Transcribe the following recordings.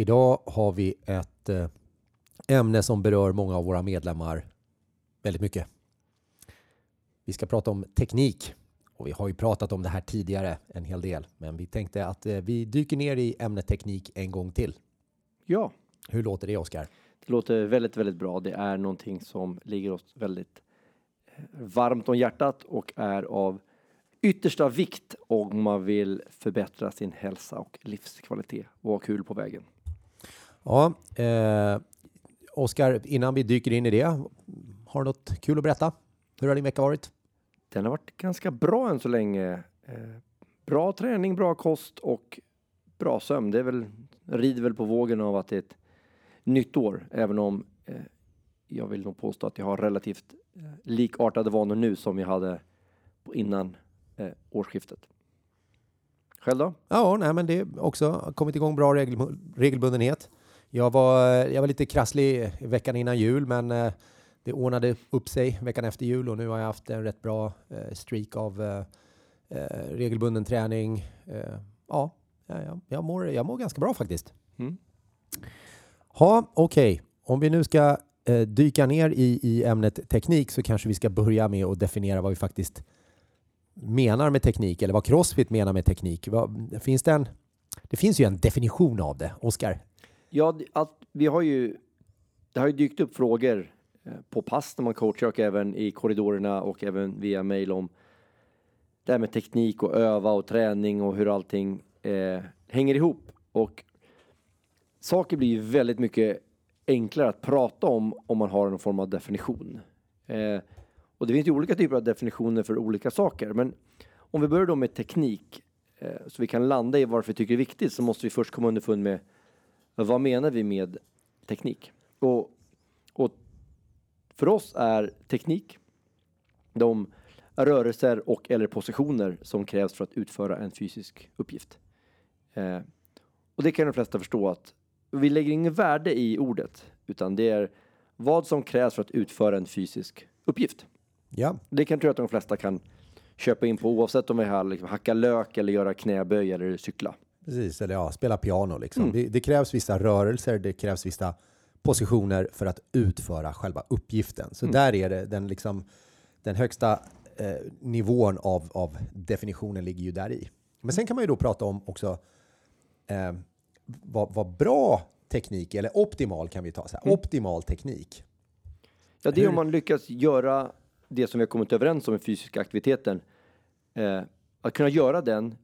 Idag har vi ett eh, ämne som berör många av våra medlemmar väldigt mycket. Vi ska prata om teknik och vi har ju pratat om det här tidigare en hel del, men vi tänkte att eh, vi dyker ner i ämnet teknik en gång till. Ja, Hur låter det Oskar? det låter väldigt, väldigt bra. Det är någonting som ligger oss väldigt eh, varmt om hjärtat och är av yttersta vikt om man vill förbättra sin hälsa och livskvalitet och ha kul på vägen. Ja, eh, Oskar, innan vi dyker in i det, har du något kul att berätta? Hur har din vecka varit? Den har varit ganska bra än så länge. Eh, bra träning, bra kost och bra sömn. Det är väl, rider väl på vågen av att det är ett nytt år, även om eh, jag vill nog påstå att jag har relativt eh, likartade vanor nu som jag hade innan eh, årsskiftet. Själv då? Ja, nej, men det har också kommit igång bra regel, regelbundenhet. Jag var, jag var lite krasslig veckan innan jul, men eh, det ordnade upp sig veckan efter jul och nu har jag haft en rätt bra eh, streak av eh, regelbunden träning. Ja, jag, jag, mår, jag mår ganska bra faktiskt. Mm. Ja, okej. Om vi nu ska eh, dyka ner i, i ämnet teknik så kanske vi ska börja med att definiera vad vi faktiskt menar med teknik eller vad Crossfit menar med teknik. Vad, finns det, en, det finns ju en definition av det, Oskar. Ja, det- att vi har ju, det har ju dykt upp frågor eh, på pass när man coachar och även i korridorerna och även via mail om det här med teknik och öva och träning och hur allting eh, hänger ihop. Och saker blir ju väldigt mycket enklare att prata om om man har någon form av definition. Eh, och det finns ju olika typer av definitioner för olika saker. Men om vi börjar då med teknik eh, så vi kan landa i varför vi tycker det är viktigt så måste vi först komma underfund med vad menar vi med teknik? Och, och för oss är teknik de rörelser och eller positioner som krävs för att utföra en fysisk uppgift. Eh, och det kan de flesta förstå att vi lägger ingen värde i ordet utan det är vad som krävs för att utföra en fysisk uppgift. Ja, Det kan jag tro att de flesta kan köpa in på oavsett om vi har liksom hacka lök eller göra knäböj eller cykla. Precis. Eller ja, spela piano liksom. Mm. Det, det krävs vissa rörelser, det krävs vissa positioner för att utföra själva uppgiften. Så Mm. där är det den, liksom, den högsta eh, nivån av, av definitionen ligger ju där i. Men sen kan man ju då prata om också eh, vad, vad bra teknik, eller optimal kan vi ta, så här, Mm. optimal teknik. Ja, det är Hur- om man lyckas göra det som vi har kommit överens om i fysiska aktiviteten. Eh, att kunna göra den,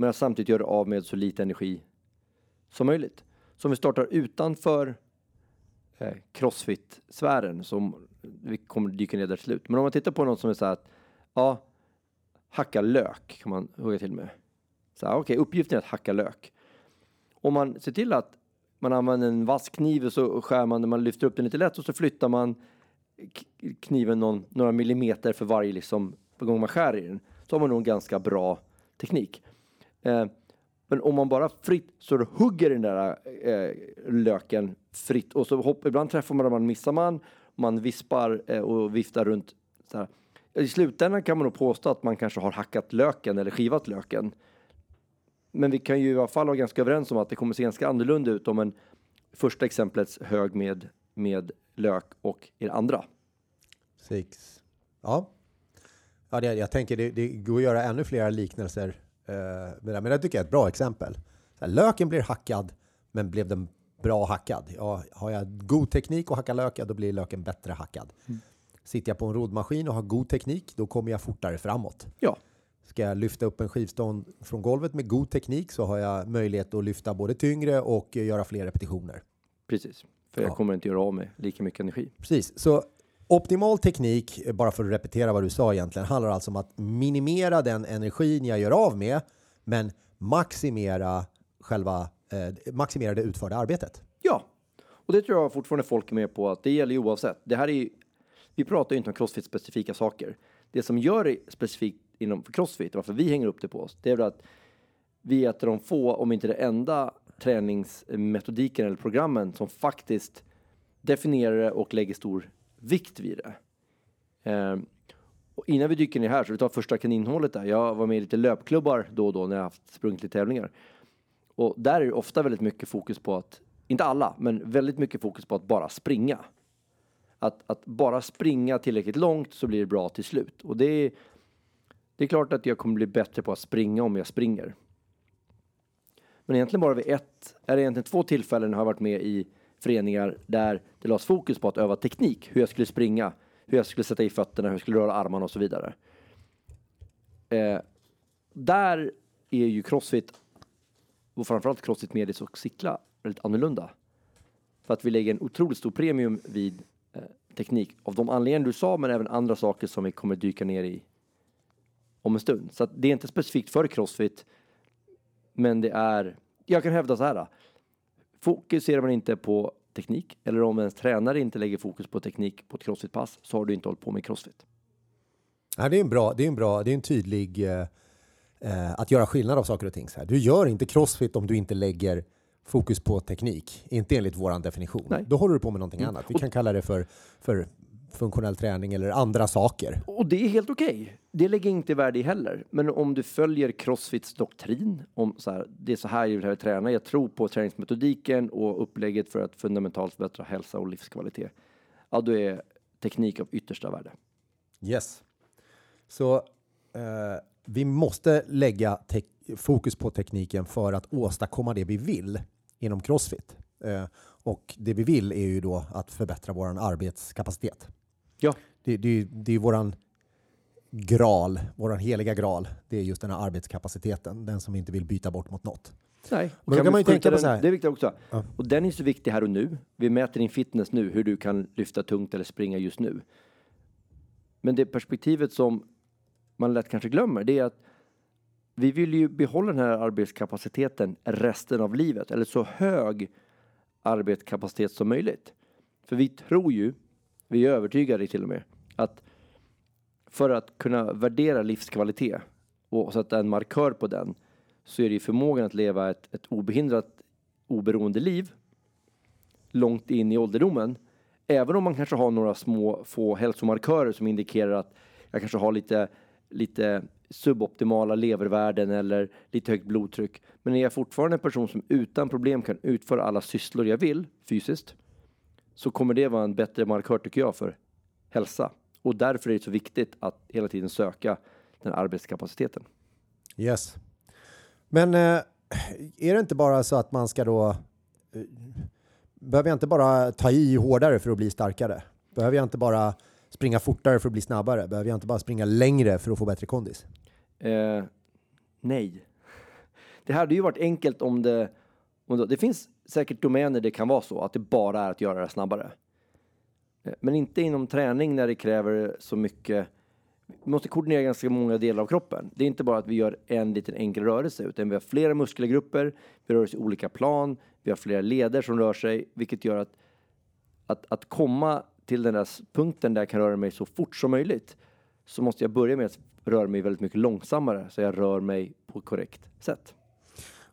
men att samtidigt göra av med så lite energi som möjligt. Så om vi startar utanför eh, crossfit-sfären, som vi kommer dyka ner där till slut. Men om man tittar på något som är så här att, ja, hacka lök kan man hugga till med. Så här, okej, uppgiften är att hacka lök. Om man ser till att man använder en vass kniv och så skär man, man lyfter upp den lite lätt och så flyttar man kniven någon, några millimeter för varje liksom, för gång man skär i den. Så har man nog en ganska bra teknik. Eh, men om man bara fritt så du hugger den där eh, löken fritt och så hopp, ibland träffar man den, man missar man, man vispar eh, och viftar runt. Så här. I slutändan kan man nog påstå att man kanske har hackat löken eller skivat löken. Men vi kan ju i alla fall vara ganska överens om att det kommer se ganska annorlunda ut om en första exemplets hög med, med lök och i det andra. Six. Ja. ja det, jag tänker det, det går att göra ännu fler liknelser eh, men det tycker jag är ett bra exempel. Löken blir hackad, men blev den bra hackad? Ja, har jag god teknik att hacka lök, ja, då blir löken bättre hackad. Sitter jag på en roddmaskin och har god teknik, då kommer jag fortare framåt. Ja, Ska jag lyfta upp en skivstång från golvet med god teknik så har jag möjlighet att lyfta både tyngre och eh, göra fler repetitioner. precis. För jag Ja. kommer inte göra av med lika mycket energi. Precis, så optimal teknik, bara för att repetera vad du sa egentligen, handlar alltså om att minimera den energin jag gör av med, men maximera själva eh, maximera det utförda arbetet. Ja, och det tror jag fortfarande folk är med på att det gäller ju oavsett. Det här är ju, vi pratar ju inte om crossfit-specifika saker. Det som gör det specifikt inom crossfit, varför vi hänger upp det på oss, det är väl att vi är ett av de få, om inte det enda, träningsmetodiken eller programmen som faktiskt definierar det och lägger stor vikt vid det. Ehm, och innan vi dyker ner här, så vi tar första kaninhålet där. Jag var med i lite löpklubbar då och då när jag haft sprungit lite tävlingar. Och där är det ofta väldigt mycket fokus på att inte alla, men väldigt mycket fokus på att bara springa. Att, att bara springa tillräckligt långt så blir det bra till slut. Och det är, det är klart att jag kommer bli bättre på att springa om jag springer. Men egentligen bara vid ett, är det egentligen två tillfällen har jag varit med i föreningar där det lades fokus på att öva teknik, hur jag skulle springa, hur jag skulle sätta i fötterna, hur jag skulle röra armarna och så vidare. Eh, där är ju crossfit och framförallt crossfit medis och cykla väldigt annorlunda. För att vi lägger en otroligt stor premium vid eh, teknik av de anledningar du sa, men även andra saker som vi kommer dyka ner i om en stund. Så att det är inte specifikt för crossfit, men det är, jag kan hävda så här. Fokuserar man inte på teknik, eller om ens tränare inte lägger fokus på teknik på ett crossfit-pass, så har du inte hållit på med crossfit. Ja, det är en bra, det är en bra, det är en tydlig eh, eh, att göra skillnad av saker och ting. Så här. Du gör inte crossfit om du inte lägger fokus på teknik, inte enligt vår definition. Nej. Då håller du på med någonting annat. Vi kan kalla det för, för funktionell träning eller andra saker. Och det är helt okej. Det lägger inte värde i heller. Men om du följer Crossfits doktrin, om så här, det är så här jag vill träna, jag tror på träningsmetodiken och upplägget för att fundamentalt förbättra hälsa och livskvalitet. Ja, då är teknik av yttersta värde. Yes. Så eh, vi måste lägga fokus på tekniken för att åstadkomma det vi vill inom Crossfit. Eh, och det vi vill är ju då att förbättra vår arbetskapacitet. Ja. Det, det, det är våran graal, våran heliga graal. Det är just den här arbetskapaciteten, den som inte vill byta bort mot något. Nej, och kan man ju tänka på så här- Det är viktigt också. Ja. Och den är så viktig här och nu. Vi mäter din fitness nu, hur du kan lyfta tungt eller springa just nu. Men det perspektivet som man lätt kanske glömmer, det är att vi vill ju behålla den här arbetskapaciteten resten av livet, eller så hög arbetskapacitet som möjligt. För vi tror ju, vi är övertygade till och med, att för att kunna värdera livskvalitet och sätta en markör på den så är det ju förmågan att leva ett, ett obehindrat oberoende liv långt in i ålderdomen. Även om man kanske har några små få hälsomarkörer som indikerar att jag kanske har lite, lite suboptimala levervärden eller lite högt blodtryck. Men är jag fortfarande en person som utan problem kan utföra alla sysslor jag vill fysiskt så kommer det vara en bättre markör tycker jag för hälsa. Och därför är det så viktigt att hela tiden söka den arbetskapaciteten. Yes. Men eh, är det inte bara så att man ska då... Eh, behöver jag inte bara ta i hårdare för att bli starkare? Behöver jag inte bara springa fortare för att bli snabbare? Behöver jag inte bara springa längre för att få bättre kondis? Eh, nej. Det hade ju varit enkelt om det, om det... Det finns säkert domäner det kan vara så, att det bara är att göra det snabbare. Eh, men inte inom träning när det kräver så mycket... Vi måste koordinera ganska många delar av kroppen. Det är inte bara att vi gör en liten enkel rörelse, utan vi har flera muskelgrupper, vi rör oss i olika plan, vi har flera leder som rör sig, vilket gör att, att, att komma till den där punkten där jag kan röra mig så fort som möjligt, så måste jag börja med att röra mig väldigt mycket långsammare, så jag rör mig på korrekt sätt.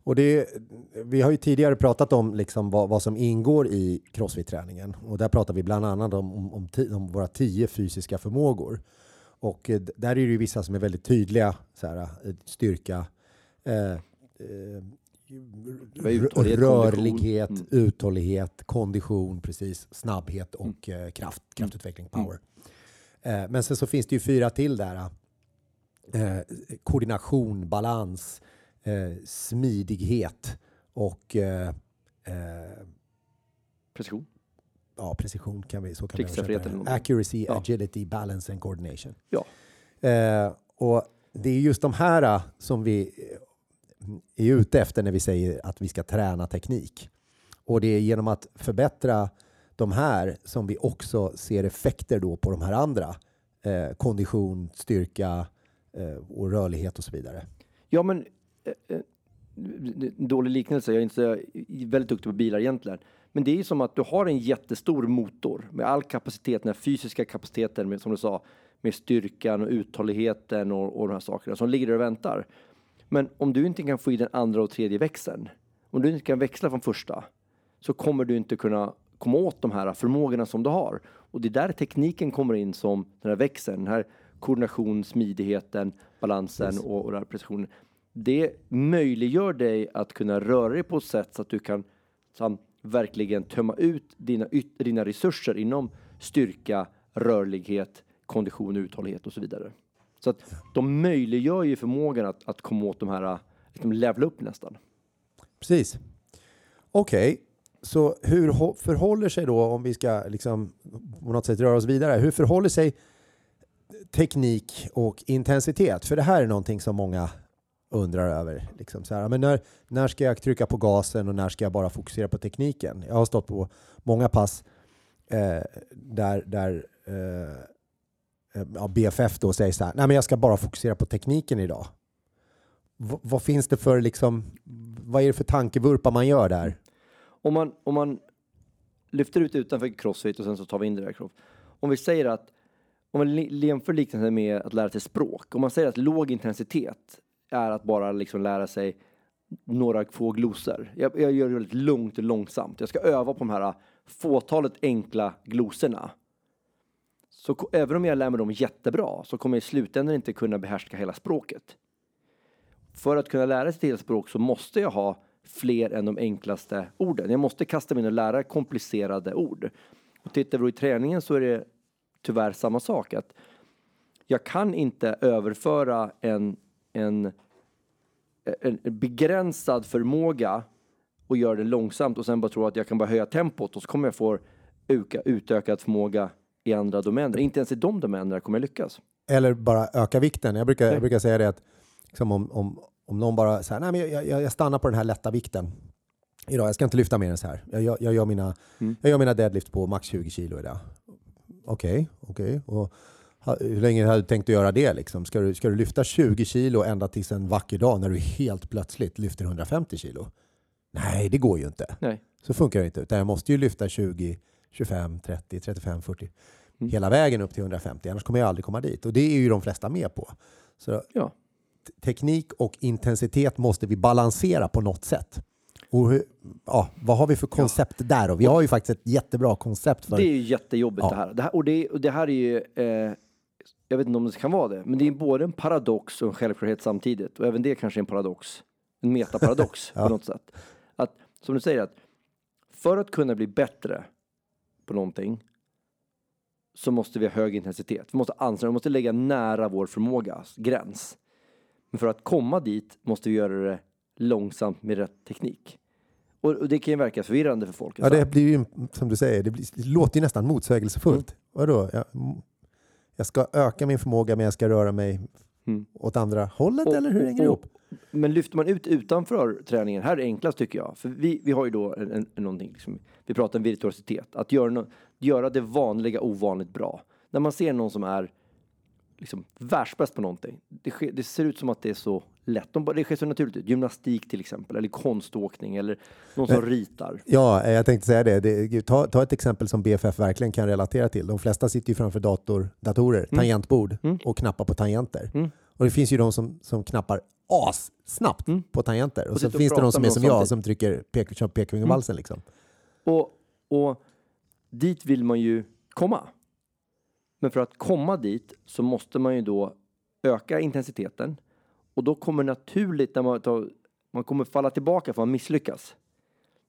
Och det, vi har ju tidigare pratat om liksom vad, vad som ingår i crossfit-träningen och där pratar vi bland annat om, om, om, om våra tio fysiska förmågor. Och eh, där är det ju vissa som är väldigt tydliga, så här, eh, styrka, eh, eh, uthållighet, rörlighet, kondition. uthållighet, kondition, precis, snabbhet och eh, kraft, kraftutveckling, power. Eh, men sen så finns det ju fyra till där. Koordination, balans, eh, smidighet och eh, eh, Precision. ja, precision kan vi så kan vi. Accuracy, Ja. agility, balance and coordination. Ja. Eh, och det är just de här eh, som vi är ute efter när vi säger att vi ska träna teknik. Och det är genom att förbättra de här som vi också ser effekter då på de här andra. Eh, kondition, styrka eh, och rörlighet och så vidare. Ja, men en dålig liknelse. Jag är inte så väldigt duktig på bilar egentligen. Men det är ju som att du har en jättestor motor med all kapacitet, den här fysiska kapaciteten, med, som du sa, med styrkan och uthålligheten och, och de här sakerna som ligger där och väntar. Men om du inte kan få i den andra och tredje växeln, om du inte kan växla från första, så kommer du inte kunna komma åt de här förmågorna som du har. Och det är där tekniken kommer in som den här växeln, den här koordination, smidigheten, balansen och, och den här precisionen. Det möjliggör dig att kunna röra dig på ett sätt så att du kan så, verkligen tömma ut dina, yt- dina resurser inom styrka, rörlighet, kondition, uthållighet och så vidare. Så att de möjliggör ju förmågan att, att komma åt de här, liksom levla upp nästan. Precis. Okej, så hur förhåller sig då, om vi ska liksom på något sätt röra oss vidare, hur förhåller sig teknik och intensitet? För det här är någonting som många undrar över. Liksom så här, men när, när ska jag trycka på gasen och när ska jag bara fokusera på tekniken? Jag har stått på många pass eh, där, där eh, eh ja, BFF då säger så här, nej men jag ska bara fokusera på tekniken idag. V- vad finns det för liksom, vad är det för tankevurpa man gör där? Om man, om man lyfter ut utanför crossfit och sen så tar vi in det där crossfit. Om vi säger att, om man jämför liknelsen med att lära sig språk. Om man säger att låg intensitet är att bara liksom lära sig några få glosor. Jag, jag gör det väldigt lugnt och långsamt. Jag ska öva på de här fåtalet enkla glosorna. Så även om jag lär mig dem jättebra så kommer jag i slutändan inte kunna behärska hela språket. För att kunna lära sig ett helt språk så måste jag ha fler än de enklaste orden. Jag måste kasta mig in och lära komplicerade ord. Och tittar vi då i träningen så är det tyvärr samma sak. Att jag kan inte överföra en, en, en begränsad förmåga och göra det långsamt och sen bara tro att jag kan bara höja tempot och så kommer jag få uka, utökad förmåga i andra domäner. Inte ens i de domänerna kommer jag lyckas. Eller bara öka vikten. Jag brukar, jag brukar säga det att liksom om, om, om någon bara säger nej men jag, jag, jag stannar på den här lätta vikten idag, jag ska inte lyfta mer än så här. Jag, jag, jag, gör, mina, jag gör mina deadlift på max 20 kilo idag. Okej, okej. Och ha- Hur länge har du tänkt att göra det? Liksom? Ska, du, ska du lyfta 20 kilo ända tills en vacker dag när du helt plötsligt lyfter 150 kilo? Nej, det går ju inte. Nej. Så funkar det inte. Utan jag måste ju lyfta 20, 25, 30, 35, 40. Mm. Hela vägen upp till 150. Annars kommer jag aldrig komma dit. Och det är ju de flesta med på. Så Ja. teknik och intensitet måste vi balansera på något sätt. Och hur, ja, vad har vi för koncept där? Och vi har ju faktiskt ett jättebra koncept för... Det är ju jättejobbigt Ja. det här. Det här och, det, och det här är ju, eh, jag vet inte om det kan vara det, men det är både en paradox och en självklarhet samtidigt. Och även det kanske är en paradox. En metaparadox Ja. på något sätt. Att, som du säger, att för att kunna bli bättre på någonting så måste vi ha hög intensitet. Vi måste anstränga, vi måste lägga nära vår förmågas gräns. Men för att komma dit måste vi göra det långsamt med rätt teknik. Och, och det kan ju verka förvirrande för folk. Ja, det blir ju som du säger, det, blir, det låter ju nästan motsägelsefullt. Vadå? Jag, jag ska öka min förmåga men jag ska röra mig Mm. åt andra hållet Och- eller hur hänger det ihop? Men lyfter man ut utanför träningen, här är det enklast tycker jag. För vi, vi har ju då en, en någonting, liksom, vi pratar om virtuositet. Att göra, no, göra det vanliga ovanligt bra. När man ser någon som är liksom världsbäst på någonting. Det, sker, det ser ut som att det är så lätt. De, det sker så naturligt ut. Gymnastik till exempel, eller konståkning, eller någon som ritar. Ja, eh, jag tänkte säga det. det ta, ta ett exempel som BFF verkligen kan relatera till. De flesta sitter ju framför dator, datorer, tangentbord och knappar på tangenter. Mm. Och det finns ju de som, som knappar as snabbt Mm. på tangenter. Och, Och så finns det de som är som jag samtidigt. som trycker pek, pekfingervalsen. Liksom. Och, och dit vill man ju komma. Men för att komma dit så måste man ju då öka intensiteten. Och då kommer naturligt när man tar, man kommer falla tillbaka för man misslyckas.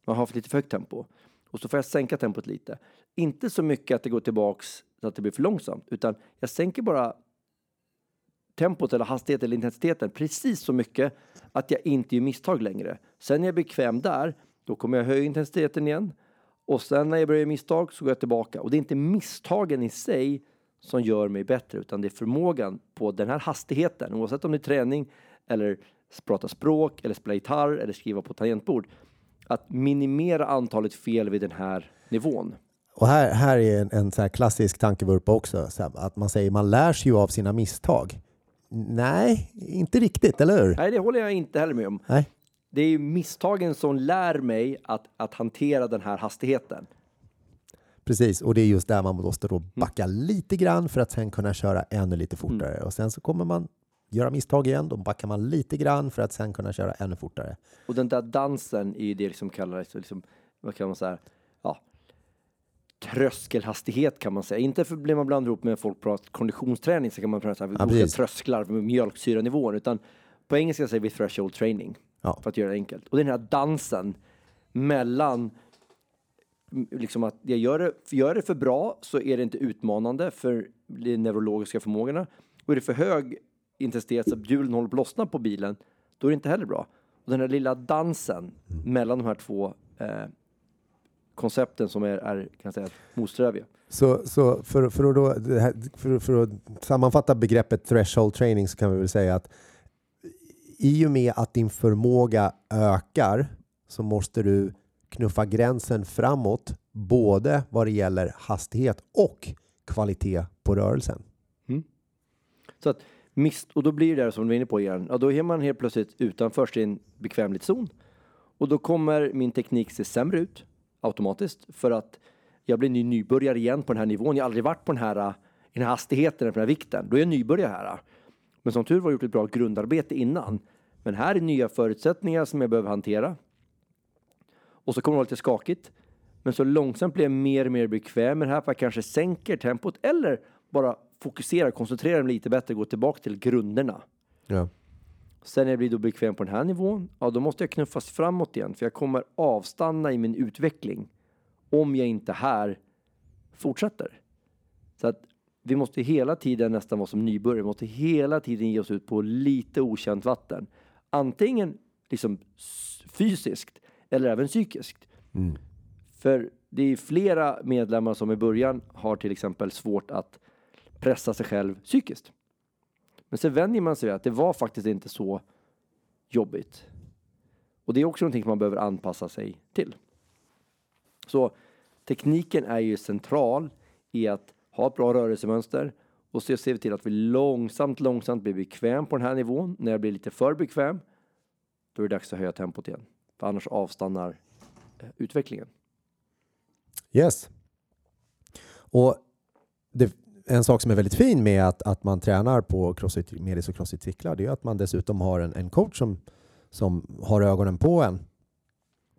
Man har för lite för högt tempo. Och så får jag sänka tempot lite. Inte så mycket att det går tillbaks så att det blir för långsamt, utan jag sänker bara tempot eller hastigheten eller intensiteten precis så mycket att jag inte gör misstag längre. Sen när jag är bekväm där, då kommer jag höja intensiteten igen. Och sen när jag börjar göra misstag så går jag tillbaka. Och det är inte misstagen i sig som gör mig bättre, utan det är förmågan på den här hastigheten, oavsett om det är träning eller prata språk eller spela gitarr eller skriva på tangentbord. Att minimera antalet fel vid den här nivån. Och här, här är en, en så klassisk tankevurpa också. Så här, att man säger man lär sig ju av sina misstag. Nej, inte riktigt, eller hur? Nej, det håller jag inte heller med om. Nej. Det är misstagen som lär mig att, att hantera den här hastigheten. Precis, och det är just där man måste då Mm. backa lite grann för att sen kunna köra ännu lite fortare. Och sen så kommer man göra misstag igen, då backar man lite grann för att sen kunna köra ännu fortare. Och den där dansen är ju det som kallas, liksom, vad kan man säga, ja, tröskelhastighet kan man säga. Inte för blir man bland ihop med folk pratar konditionsträning så kan man prata Ja, olika trösklar med mjölksyranivån, utan på engelska säger vi threshold training Ja. för att göra det enkelt. Och den här dansen mellan mm, liksom att jag gör det, gör det för bra så är det inte utmanande för de neurologiska förmågorna. Och är det för hög intensitet så att hjulen håller på att lossna på bilen, då är det inte heller bra. Och den här lilla dansen mellan de här två eh, koncepten som är, är kan jag säga, motsträviga. Så, så för, för, att då, för, för att sammanfatta begreppet threshold training så kan vi väl säga att i och med att din förmåga ökar så måste du knuffa gränsen framåt både vad det gäller hastighet och kvalitet på rörelsen. Mm. Så att mist, och då blir det där som du var inne på igen, ja, då är man helt plötsligt utanför sin bekvämlighetszon. Och då kommer min teknik se sämre ut automatiskt för att jag blir ny nybörjare igen på den här nivån. Jag har aldrig varit på den här, den här hastigheten, eller på den här vikten. Då är jag nybörjare här. Men som tur var har jag gjort ett bra grundarbete innan. Men här är nya förutsättningar som jag behöver hantera. Och så kommer det vara lite skakigt. Men så långsamt blir jag mer och mer bekväm med det här för jag kanske sänker tempot eller bara fokuserar, koncentrerar mig lite bättre, går tillbaka till grunderna. Ja. Sen när jag blir då bekväm på den här nivån, ja då måste jag knuffas framåt igen för jag kommer avstanna i min utveckling om jag inte här fortsätter. Så att vi måste hela tiden nästan vara som nybörjare, vi måste hela tiden ge oss ut på lite okänt vatten. Antingen liksom fysiskt eller även psykiskt. Mm. För det är flera medlemmar som i början har till exempel svårt att pressa sig själv psykiskt. Men sen vänjer man sig vid att det var faktiskt inte så jobbigt. Och det är också någonting som man behöver anpassa sig till. Så tekniken är ju central i att ha ett bra rörelsemönster och så ser vi till att vi långsamt, långsamt blir bekväm på den här nivån. När jag blir lite för bekväm, då är det dags att höja tempot igen. För annars avstannar eh, utvecklingen. Yes. Och det, en sak som är väldigt fin med att, att man tränar på crossfit, medis och crossfit cyklar det är att man dessutom har en, en coach som, som har ögonen på en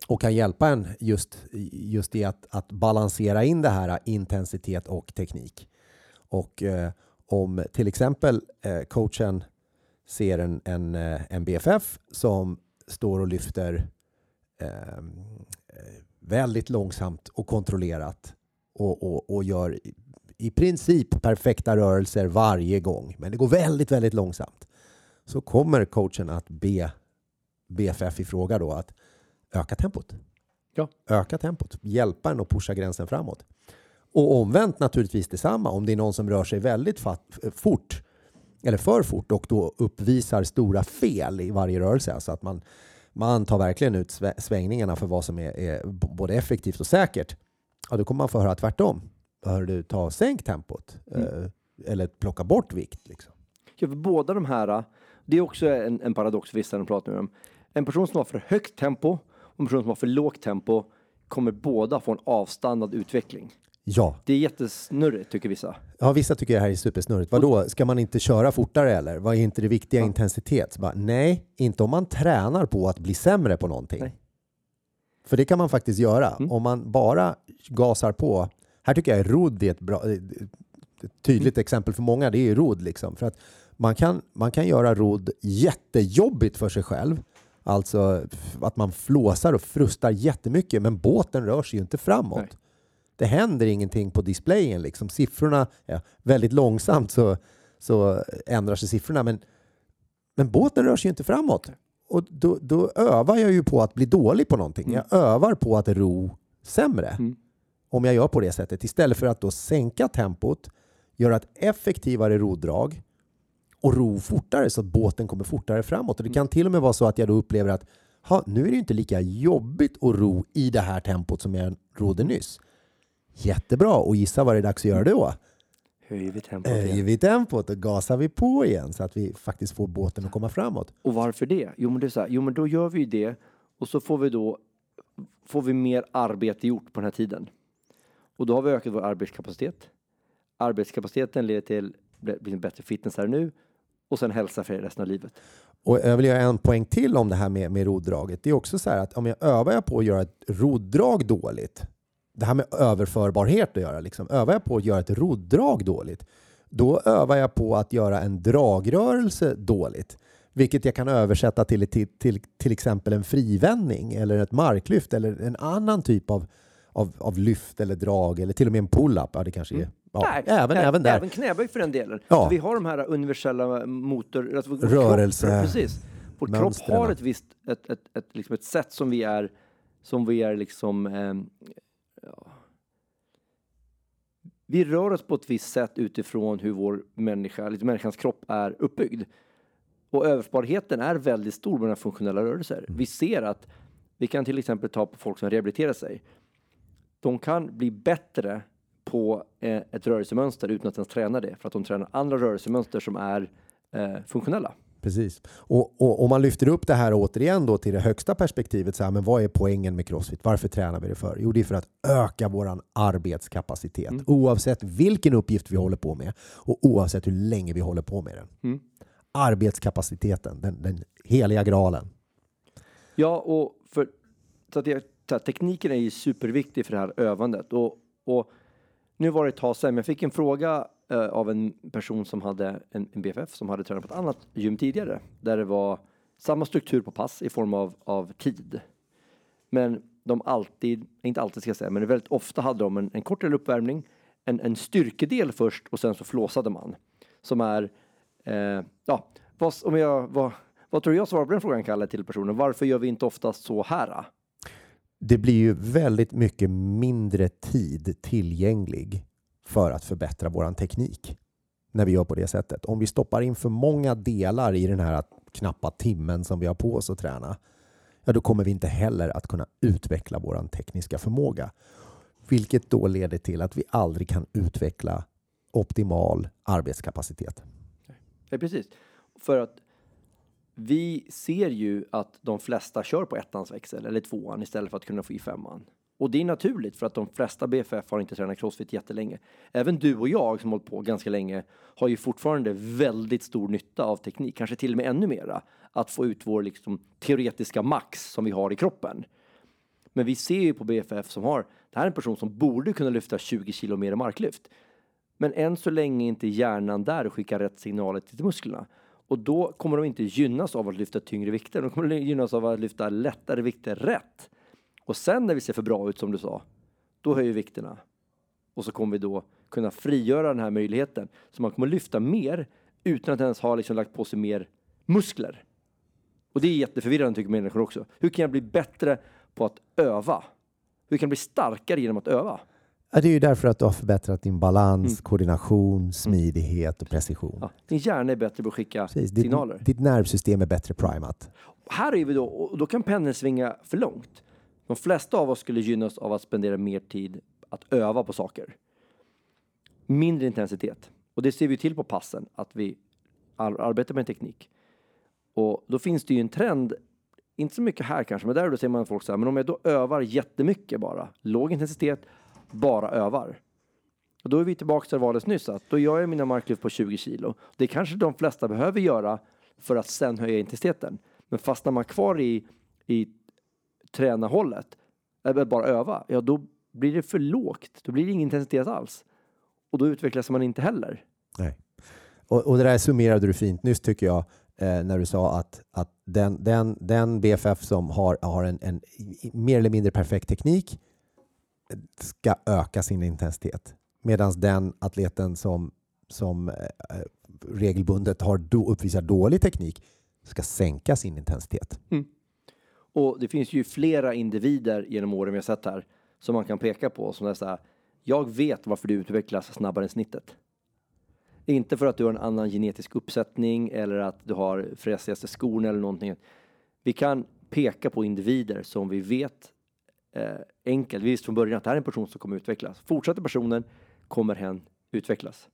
och kan hjälpa en just, just i att, att balansera in det här intensitet och teknik. Och eh, om till exempel eh, coachen ser en, en, eh, en BFF som står och lyfter eh, väldigt långsamt och kontrollerat och, och, och gör i, princip perfekta rörelser varje gång, men det går väldigt, väldigt långsamt, så kommer coachen att be BFF i fråga då att öka tempot. Ja. Öka tempot, hjälpa en att pusha gränsen framåt. Och omvänt naturligtvis detsamma om det är någon som rör sig väldigt fort eller för fort och då uppvisar stora fel i varje rörelse. Alltså att man, man tar verkligen ut svä- svängningarna för vad som är, är både effektivt och säkert. Ja, då kommer man få höra tvärtom. Hör du, ta och sänk tempot. Eh, eller plocka bort vikt. Liksom. Ja, för båda de här, det är också en, en paradox vissa de pratar dem. En person som har för högt tempo och en person som har för lågt tempo kommer båda få en avstannad utveckling. Ja. Det är jättesnurrigt tycker vissa. Ja, vissa tycker det här är supersnurrigt. Vadå, ska man inte köra fortare eller? Vad är inte det viktiga intensitet? Så bara, nej, inte om man tränar på att bli sämre på någonting. Nej. För det kan man faktiskt göra. Mm. Om man bara gasar på. Här tycker jag rodd är ett, bra, ett tydligt Mm. exempel för många. Det är rodd liksom. För att man kan, man kan göra rodd jättejobbigt för sig själv. Alltså att man flåsar och frustar jättemycket, men båten rör sig ju inte framåt. Nej. Det händer ingenting på displayen. Liksom. Siffrorna, ja, väldigt långsamt så, så ändrar sig siffrorna, men, men båten rör sig ju inte framåt. Och då, då övar jag ju på att bli dålig på någonting. Jag övar på att ro sämre Mm. om jag gör på det sättet. Istället för att då sänka tempot, göra ett effektivare rodrag och ro fortare så att båten kommer fortare framåt. Och det kan till och med vara så att jag då upplever att ha, nu är det inte lika jobbigt att ro i det här tempot som jag rodde nyss. Jättebra, och gissa vad det är dags att göra då? Höjer vi tempot Höjer igen. vi tempot och gasar vi på igen så att vi faktiskt får båten att komma framåt. Och varför det? Jo men det är så här, jo men då gör vi ju det och så får vi då får vi mer arbete gjort på den här tiden. Och då har vi ökat vår arbetskapacitet. Arbetskapaciteten leder till blir bättre fitness här och nu och sen hälsa för resten av livet. Och jag vill göra en poäng till om det här med, med roddraget. Det är också så här att om jag övar jag på att göra ett roddrag dåligt, det här med överförbarhet att göra, liksom, övar jag på att göra ett roddrag dåligt, då övar jag på att göra en dragrörelse dåligt. Vilket jag kan översätta till, till, till, till exempel en frivändning eller ett marklyft eller en annan typ av, av, av lyft eller drag eller till och med en pull-up. Ja, det kanske är. Ja, Nej, även, ä- även där. Även knäböj för den delen. Ja. Vi har de här universella motor... Alltså Rörelse- Kropp, precis. Vår kropp har ett visst, ett, ett, ett, liksom ett sätt som vi är, som vi är liksom, ehm, ja. Vi rör oss på ett visst sätt utifrån hur vår människa, liksom människans kropp är uppbyggd. Och överförbarheten är väldigt stor med funktionella rörelser. Vi ser att, vi kan till exempel ta på folk som rehabiliterar sig. De kan bli bättre på eh, ett rörelsemönster utan att ens träna det. För att de tränar andra rörelsemönster som är eh, funktionella. Precis. Och, och om man lyfter upp det här återigen då till det högsta perspektivet, så här, men vad är poängen med Crossfit? Varför tränar vi det för? Jo, det är för att öka våran arbetskapacitet, Mm. oavsett vilken uppgift vi håller på med och oavsett hur länge vi håller på med den. Mm. Arbetskapaciteten, den, den heliga graalen. Ja, och för, så att jag, så här, tekniken är ju superviktig för det här övandet. Och, och nu var det ett tag sedan, men jag fick en fråga eh, av en person som hade en, en BFF som hade tränat på ett annat gym tidigare. Där det var samma struktur på pass i form av, av tid. Men de alltid, inte alltid ska jag säga, men väldigt ofta hade de en, en kortare uppvärmning, en, en styrkedel först och sen så flåsade man. Som är, eh, ja, vad, om jag, vad, vad tror jag svarar på den frågan Kalle till personen? Varför gör vi inte oftast så här? Det blir ju väldigt mycket mindre tid tillgänglig för att förbättra våran teknik när vi gör på det sättet. Om vi stoppar in för många delar i den här knappa timmen som vi har på oss att träna, ja, då kommer vi inte heller att kunna utveckla vår tekniska förmåga. Vilket då leder till att vi aldrig kan utveckla optimal arbetskapacitet. Ja, precis. För att vi ser ju att de flesta kör på ettans växel eller tvåan istället för att kunna få i femman. Och det är naturligt för att de flesta BFF har inte tränat crossfit jättelänge. Även du och jag som hållit på ganska länge har ju fortfarande väldigt stor nytta av teknik, kanske till och med ännu mera, att få ut vår liksom, teoretiska max som vi har i kroppen. Men vi ser ju på BFF som har, det här är en person som borde kunna lyfta 20 kilo mer i marklyft. Men än så länge är inte hjärnan där och skickar rätt signaler till musklerna. Och då kommer de inte gynnas av att lyfta tyngre vikter. De kommer gynnas av att lyfta lättare vikter rätt. Och sen när vi ser för bra ut som du sa, då höjer vikterna. Och så kommer vi då kunna frigöra den här möjligheten. Så man kommer lyfta mer utan att ens ha liksom lagt på sig mer muskler. Och det är jätteförvirrande tycker människor också. Hur kan jag bli bättre på att öva? Hur kan jag bli starkare genom att öva? Ja, det är ju därför att du har förbättrat din balans, koordination, smidighet och precision. Ja, din hjärna är bättre på att skicka Precis, ditt, signaler. ditt nervsystem är bättre primat. Här är vi då, och då kan pendeln svinga för långt. De flesta av oss skulle gynnas av att spendera mer tid att öva på saker. Mindre intensitet. Och det ser vi till på passen, att vi arbetar med teknik. Och då finns det ju en trend, inte så mycket här kanske, men där då ser man folk så här, men om jag då övar jättemycket bara, låg intensitet, bara övar. Och då är vi tillbaka till valet nyss, att då gör jag mina marklyft på 20 kilo. Det kanske de flesta behöver göra för att sen höja intensiteten. Men fastnar man kvar i, i tränarhållet, eller bara öva, ja då blir det för lågt. Då blir det ingen intensitet alls. Och då utvecklas man inte heller. Nej. Och, och det där summerade du fint nyss tycker jag eh, när du sa att, att den, den, den BFF som har, har en, en mer eller mindre perfekt teknik eh, ska öka sin intensitet. Medan den atleten som, som eh, regelbundet har do, uppvisar dålig teknik ska sänka sin intensitet. Och det finns ju flera individer genom åren vi har sett här som man kan peka på som är så här. Jag vet varför du utvecklas snabbare än snittet. Inte för att du har en annan genetisk uppsättning eller att du har fräsigaste skorna eller någonting. Vi kan peka på individer som vi vet eh, enkelt, vi visste från början att det här är en person som kommer utvecklas. Fortsätter personen kommer hen utvecklas.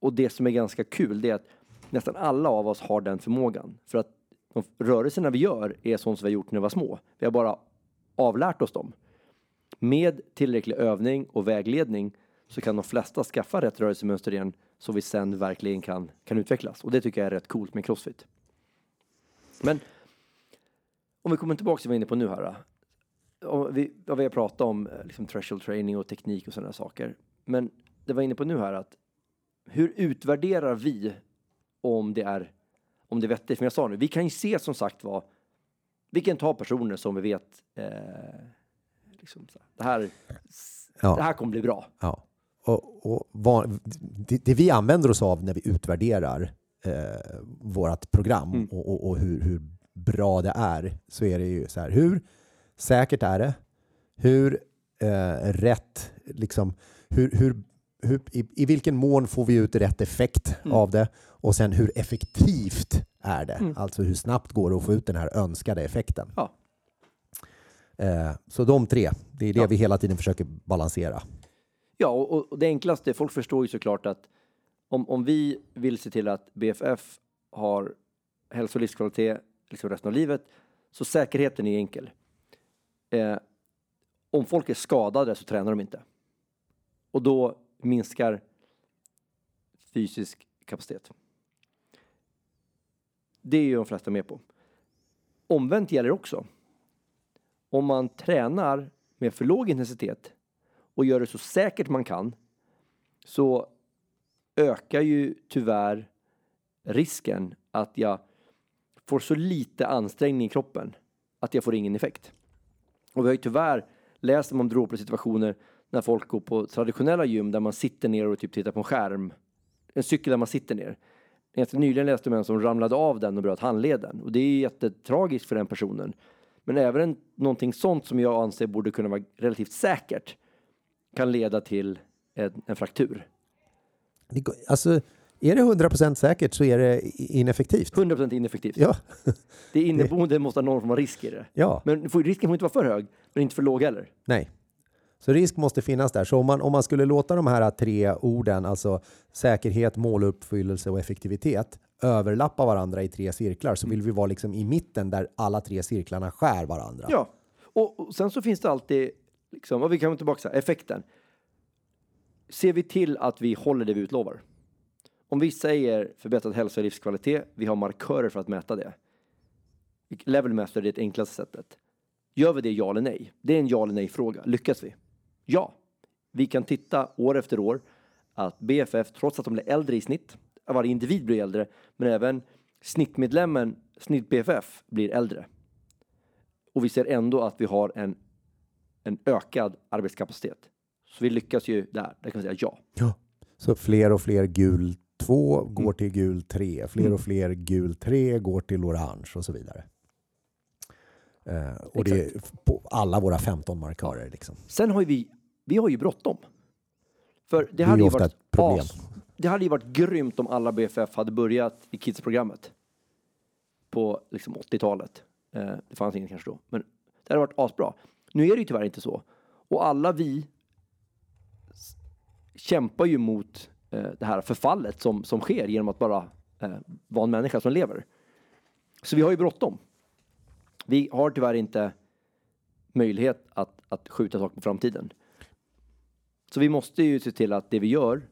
Och det som är ganska kul det är att nästan alla av oss har den förmågan. För att de rörelserna vi gör är sånt som vi har gjort när vi var små. Vi har bara avlärt oss dem. Med tillräcklig övning och vägledning så kan de flesta skaffa rätt rörelsemönster igen så vi sen verkligen kan, kan utvecklas. Och det tycker jag är rätt coolt med crossfit. Men om vi kommer tillbaka till vad vi är inne på nu här. Om vi, vad vi har pratat om eh, liksom threshold training och teknik och sådana saker. Men det var inne på nu här att hur utvärderar vi om det är om det är vettigt? Som jag sa nu, vi kan ju se som sagt vad vi kan ta personer som vi vet eh, liksom, så här, det, här, Ja. det här kommer bli bra. Ja. Och, och vad, det, det vi använder oss av när vi utvärderar eh, vårt program Mm. och, och, och hur, hur bra det är, så är det ju så här, hur säkert är det? Hur eh, rätt, liksom, hur, hur, hur, i, i vilken mån får vi ut rätt effekt Mm. av det? Och sen hur effektivt är det? Mm. Alltså hur snabbt går det att få ut den här önskade effekten? Ja. Eh, så de tre, det är det Ja. vi hela tiden försöker balansera. Ja, och, och det enklaste, folk förstår ju såklart att om, om vi vill se till att BFF har hälso och livskvalitet liksom resten av livet, så säkerheten är enkel. Eh, om folk är skadade så tränar de inte. Och då minskar fysisk kapacitet. Det är ju de flesta med på. Omvänt gäller också. Om man tränar med för låg intensitet och gör det så säkert man kan så ökar ju tyvärr risken att jag får så lite ansträngning i kroppen att jag får ingen effekt. Och vi har ju tyvärr läst om dråpliga situationer när folk går på traditionella gym där man sitter ner och typ tittar på en skärm. En cykel där man sitter ner. Ganska nyligen läste jag om en som ramlade av den och bröt handleden. Och det är jättetragiskt för den personen. Men även en, någonting sånt som jag anser borde kunna vara relativt säkert kan leda till en, en fraktur. Det Alltså, är det 100% säkert så är det ineffektivt. 100% ineffektivt. Ja, Det inneboende måste ha någon form av risk i det. ja, Men risken får inte vara för hög, men inte för låg heller. nej. Så risk måste finnas där. Så om man, om man skulle låta de här tre orden, alltså säkerhet, måluppfyllelse och effektivitet, överlappa varandra i tre cirklar så vill vi vara liksom i mitten där alla tre cirklarna skär varandra. Ja, och, och sen så finns det alltid, liksom, och vi kan tillbaka till effekten. Ser vi till att vi håller det vi utlovar? Om vi säger förbättrad hälsa och livskvalitet, vi har markörer för att mäta det. Level master är det enklaste sättet. Gör vi det ja eller nej? Det är en ja eller nej fråga. Lyckas vi? Ja. Vi kan titta år efter år att BFF, trots att de blir äldre i snitt, varje individ blir äldre, men även snittmedlemmen, snitt BFF, blir äldre. Och vi ser ändå att vi har en, en ökad arbetskapacitet. Så vi lyckas ju där. Där kan vi säga ja. Ja. Så fler och fler gul 2 går Mm. till gul 3, fler Mm. och fler gul 3 går till orange och så vidare. Eh, och det är på alla våra 15 markörer. Liksom. Sen har ju vi, vi har ju bråttom. För det, Det hade ju varit problem. as- det hade ju varit grymt om alla BFF hade börjat i Kids-programmet. På liksom 80-talet. Eh, det fanns inget kanske då. Men det hade varit asbra. Nu är det ju tyvärr inte så. Och alla vi kämpar ju mot eh, det här förfallet som, som sker genom att bara eh, vara en människa som lever. Så vi har ju bråttom. Vi har tyvärr inte möjlighet att, att skjuta saker på framtiden. Så vi måste ju se till att det vi gör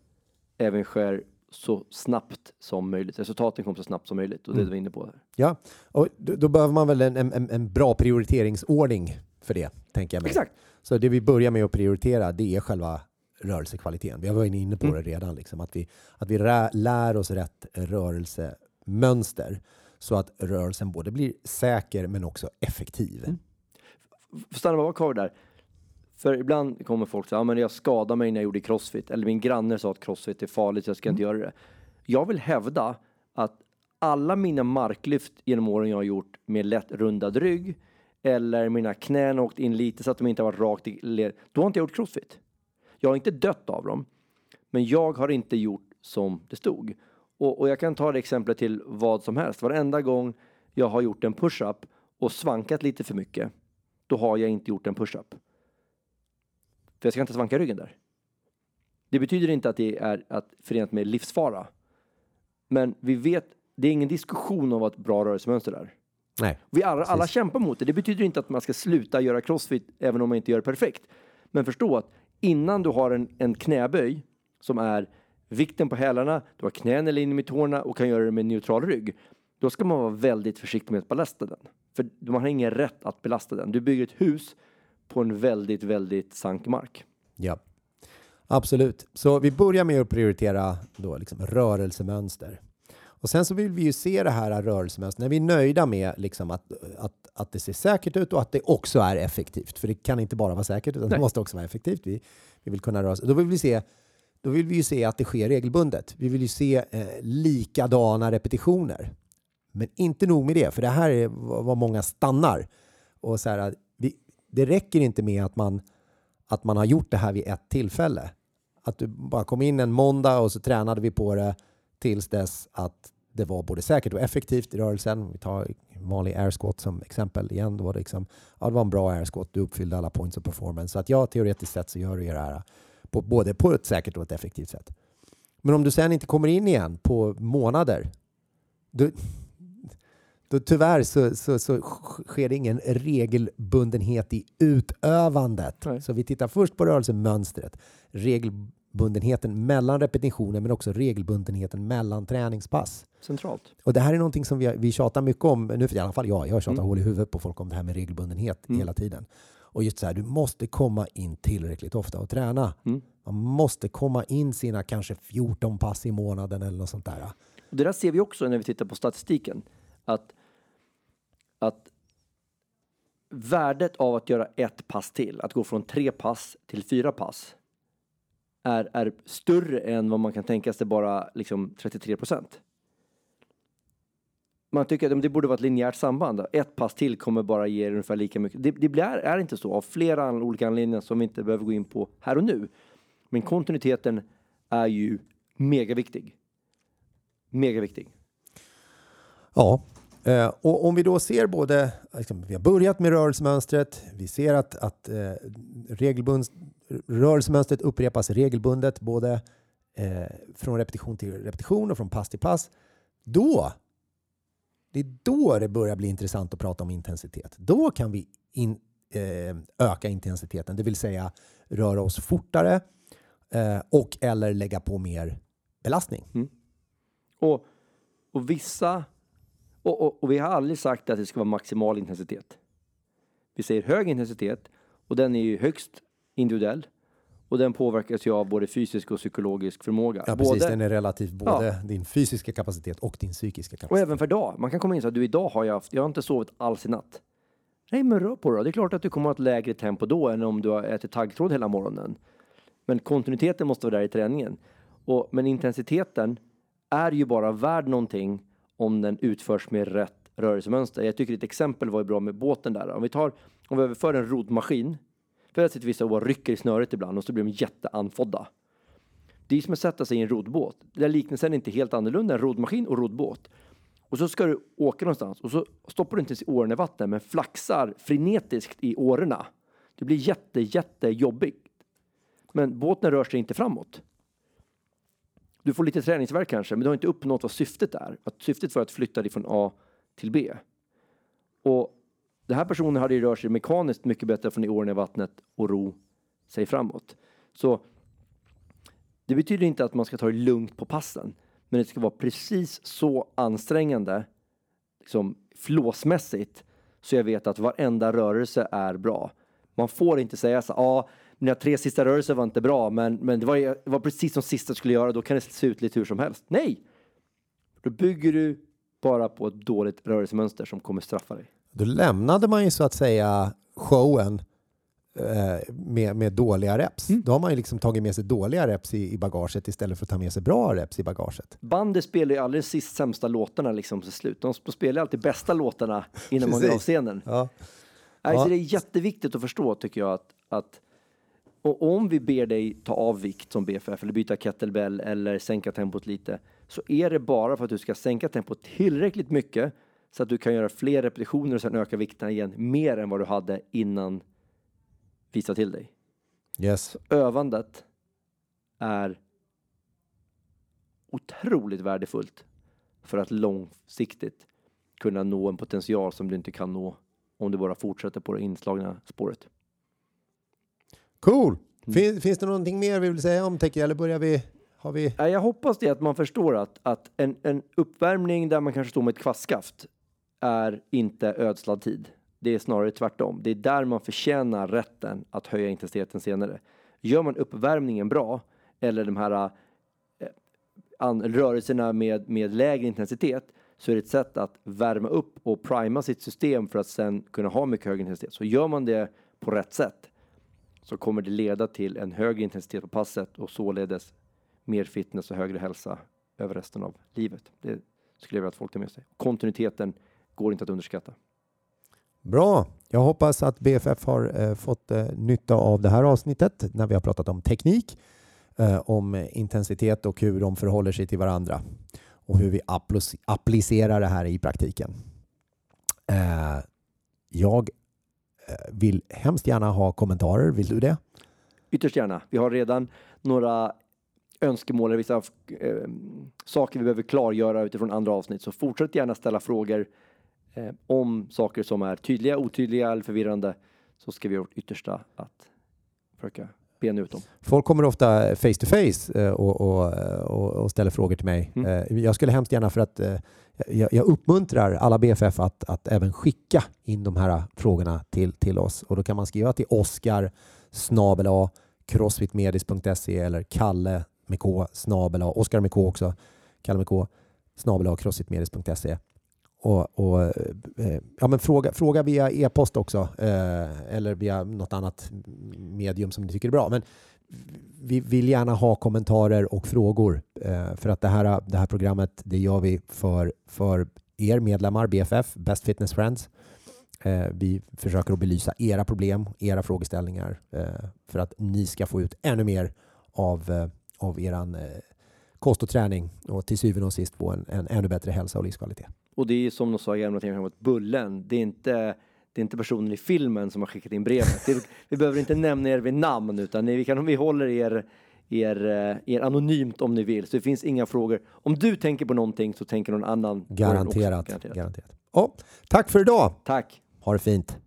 även sker så snabbt som möjligt. Resultaten kommer så snabbt som möjligt och det är det vi är inne på. Här. Ja, och då, då behöver man väl en, en, en bra prioriteringsordning för det, tänker jag mig. Exakt. Så det vi börjar med att prioritera, det är själva rörelsekvaliteten. Vi har varit inne på Mm. det redan, liksom, att vi, att vi lär oss rätt rörelsemönster så att rörelsen både blir säker men också effektiv. Mm. Stanna bara kvar där. För ibland kommer folk säga, ja men jag skadade mig när jag gjorde crossfit. Eller min granne sa att crossfit är farligt, så jag ska inte göra det. Jag vill hävda att alla mina marklyft genom åren jag har gjort med lätt rundad rygg eller mina knän åkt in lite så att de inte har varit rakt i led. Då har inte jag gjort crossfit. Jag har inte dött av dem. Men jag har inte gjort som det stod. Och, och jag kan ta det exemplet till vad som helst. Varenda gång jag har gjort en push-up och svankat lite för mycket, då har jag inte gjort en push-up. För jag ska inte svanka ryggen där. Det betyder inte att det är att förenat med livsfara. Men vi vet, det är ingen diskussion om vad ett bra rörelsemönster är. Nej. Vi alla, alla kämpar mot det. Det betyder inte att man ska sluta göra crossfit även om man inte gör det perfekt. Men förstå att innan du har en, en knäböj som är vikten på hälarna, du har knäna eller in med tårna och kan göra det med neutral rygg. Då ska man vara väldigt försiktig med att belasta den. För man har ingen rätt att belasta den. Du bygger ett hus på en väldigt, väldigt sank mark. Ja, absolut. Så vi börjar med att prioritera då liksom rörelsemönster. Och sen så vill vi ju se det här rörelsemönstret. När vi är nöjda med liksom att, att, att det ser säkert ut och att det också är effektivt. För det kan inte bara vara säkert utan det Nej. måste också vara effektivt. Vi, vi vill kunna röra oss. Då vill vi se då vill vi ju se att det sker regelbundet. Vi vill ju se eh, likadana repetitioner. Men inte nog med det, för det här är vad många stannar. Och så här, det räcker inte med att man, att man har gjort det här vid ett tillfälle. Att du bara kom in en måndag och så tränade vi på det tills dess att det var både säkert och effektivt i rörelsen. Vi tar vanlig air squat som exempel igen. Då var det, liksom, ja, det var en bra air squat, du uppfyllde alla points of performance. Så att ja, teoretiskt sett så gör du det här på, både på ett säkert och ett effektivt sätt. Men om du sen inte kommer in igen på månader, du, då tyvärr så, så, så sker det ingen regelbundenhet i utövandet. Nej. Så vi tittar först på rörelsemönstret, regelbundenheten mellan repetitioner men också regelbundenheten mellan träningspass. Centralt. Och det här är någonting som vi, vi tjatar mycket om, nu för i alla fall jag, jag tjatar Mm. hål i huvudet på folk om det här med regelbundenhet Mm. hela tiden. Och just så här, du måste komma in tillräckligt ofta och träna. Mm. Man måste komma in sina kanske 14 pass i månaden eller något sånt där. Och det där ser vi också när vi tittar på statistiken. Att, att värdet av att göra ett pass till, att gå från tre pass till fyra pass, är, är större än vad man kan tänka sig bara liksom 33 procent. Man tycker att det borde vara ett linjärt samband. Ett pass till kommer bara ge ungefär lika mycket. Det, det blir, är inte så av flera olika anledningar som vi inte behöver gå in på här och nu. Men kontinuiteten är ju mega viktig. Mega viktig. Ja, eh, och om vi då ser både, liksom, vi har börjat med rörelsemönstret, vi ser att, att eh, regelbund, rörelsemönstret upprepas regelbundet både eh, från repetition till repetition och från pass till pass. Då, det är då det börjar bli intressant att prata om intensitet. Då kan vi in, eh, öka intensiteten, det vill säga röra oss fortare eh, och eller lägga på mer belastning. Mm. Och, och vissa, och, och, och vi har aldrig sagt att det ska vara maximal intensitet. Vi säger hög intensitet och den är ju högst individuell och den påverkas ju av både fysisk och psykologisk förmåga. Ja, precis. både, Den är relativ både din fysiska kapacitet och din psykiska och kapacitet. även för dag. Man kan komma in så att du idag har jag haft, jag har inte sovit alls i natt. Nej, men rör på dig. Det är klart att du kommer att ha ett lägre tempo då än om du har ätit taggtråd hela morgonen. Men kontinuiteten måste vara där i träningen. Och, men intensiteten är ju bara värd någonting om den utförs med rätt rörelsemönster. Jag tycker ett exempel var ju bra med båten där. Om vi tar, om vi överför en rodmaskin. För jag sitter vissa och bara rycker i snöret ibland och så blir de jätteanfodda. Det är som att sätta sig i en rodbåt. Där liknelsen är inte helt annorlunda än rodmaskin och rodbåt. Och så ska du åka någonstans och så stoppar du inte ens åren i vatten men flaxar frenetiskt i årorna. Det blir jätte, jättejobbigt. Men båten rör sig inte framåt. Du får lite träningsvärk kanske, men du har inte uppnått vad syftet är. Att syftet var att flytta dig från A till B. Och den här personen hade ju rört sig mekaniskt mycket bättre från i åren i vattnet och ro sig framåt. Så det betyder inte att man ska ta det lugnt på passen, men det ska vara precis så ansträngande, liksom flåsmässigt, så jag vet att varenda rörelse är bra. Man får inte säga så ja, ah, mina tre sista rörelser var inte bra, men, men det, var, det var precis som sista skulle göra, då kan det se ut lite hur som helst. Nej! Då bygger du bara på ett dåligt rörelsemönster som kommer straffa dig. Då lämnade man ju så att säga showen eh, med, med dåliga reps. Mm. Då har man ju liksom tagit med sig dåliga reps i, i bagaget istället för att ta med sig bra reps i bagaget. Bandet spelar ju aldrig sist sämsta låtarna liksom till slut. De spelar alltid bästa låtarna innan man går av scenen. Ja. Nej, Ja. så det är jätteviktigt att förstå tycker jag att, att och om vi ber dig ta av vikt som BFF eller byta kettlebell eller sänka tempot lite så är det bara för att du ska sänka tempot tillräckligt mycket så att du kan göra fler repetitioner och sen öka vikterna igen mer än vad du hade innan vi sa till dig. Yes. Övandet är otroligt värdefullt för att långsiktigt kunna nå en potential som du inte kan nå om du bara fortsätter på det inslagna spåret. Cool. Mm. Fin, finns det någonting mer vi vill säga om Teki eller börjar vi? Har vi? Jag hoppas det att man förstår att, att en, en uppvärmning där man kanske står med ett kvastskaft är inte ödslad tid. Det är snarare tvärtom. Det är där man förtjänar rätten att höja intensiteten senare. Gör man uppvärmningen bra eller de här eh, an, rörelserna med, med lägre intensitet så är det ett sätt att värma upp och prima sitt system för att sen kunna ha mycket högre intensitet. Så gör man det på rätt sätt så kommer det leda till en högre intensitet på passet och således mer fitness och högre hälsa över resten av livet. Det skulle jag vilja att folk tar med sig. Kontinuiteten går inte att underskatta. Bra. Jag hoppas att BFF har eh, fått eh, nytta av det här avsnittet när vi har pratat om teknik, eh, om intensitet och hur de förhåller sig till varandra och hur vi applicerar det här i praktiken. Eh, jag Eh, vill hemskt gärna ha kommentarer. Vill du det? Ytterst gärna. Vi har redan några önskemål eller vissa eh, saker vi behöver klargöra utifrån andra avsnitt. Så fortsätt gärna ställa frågor eh, om saker som är tydliga, otydliga eller förvirrande så ska vi göra vårt yttersta att försöka bena ut dem. Folk kommer ofta face to face eh, och, och, och, ställer frågor till mig. Mm. Eh, jag skulle hemskt gärna för att eh, jag, jag uppmuntrar alla BFF att, att även skicka in de här frågorna till, till oss och då kan man skriva till Oskar snabel crossfitmedis.se eller Kalle med K snabel Oskar med K också, Kalle med K snabel crossfitmedis.se och, och eh, ja, men fråga, fråga via e-post också eh, eller via något annat medium som ni tycker är bra. Men vi vill gärna ha kommentarer och frågor eh, för att det här, det här programmet det gör vi för, för er medlemmar, BFF, Best Fitness Friends. Eh, vi försöker att belysa era problem, era frågeställningar eh, för att ni ska få ut ännu mer av, eh, av eran kost och träning och till syvende och sist få en, en ännu bättre hälsa och livskvalitet. Och det är som de sa i gamla tider Bullen. Det är inte det är inte personen i filmen som har skickat in brevet. Är, vi behöver inte nämna er vid namn utan vi, kan, vi håller er, er, eh, er anonymt om ni vill. Så det finns inga frågor. Om du tänker på någonting så tänker någon annan. Garanterat. Garanterat. Garanterat. Oh, tack för idag. Tack. Ha det fint.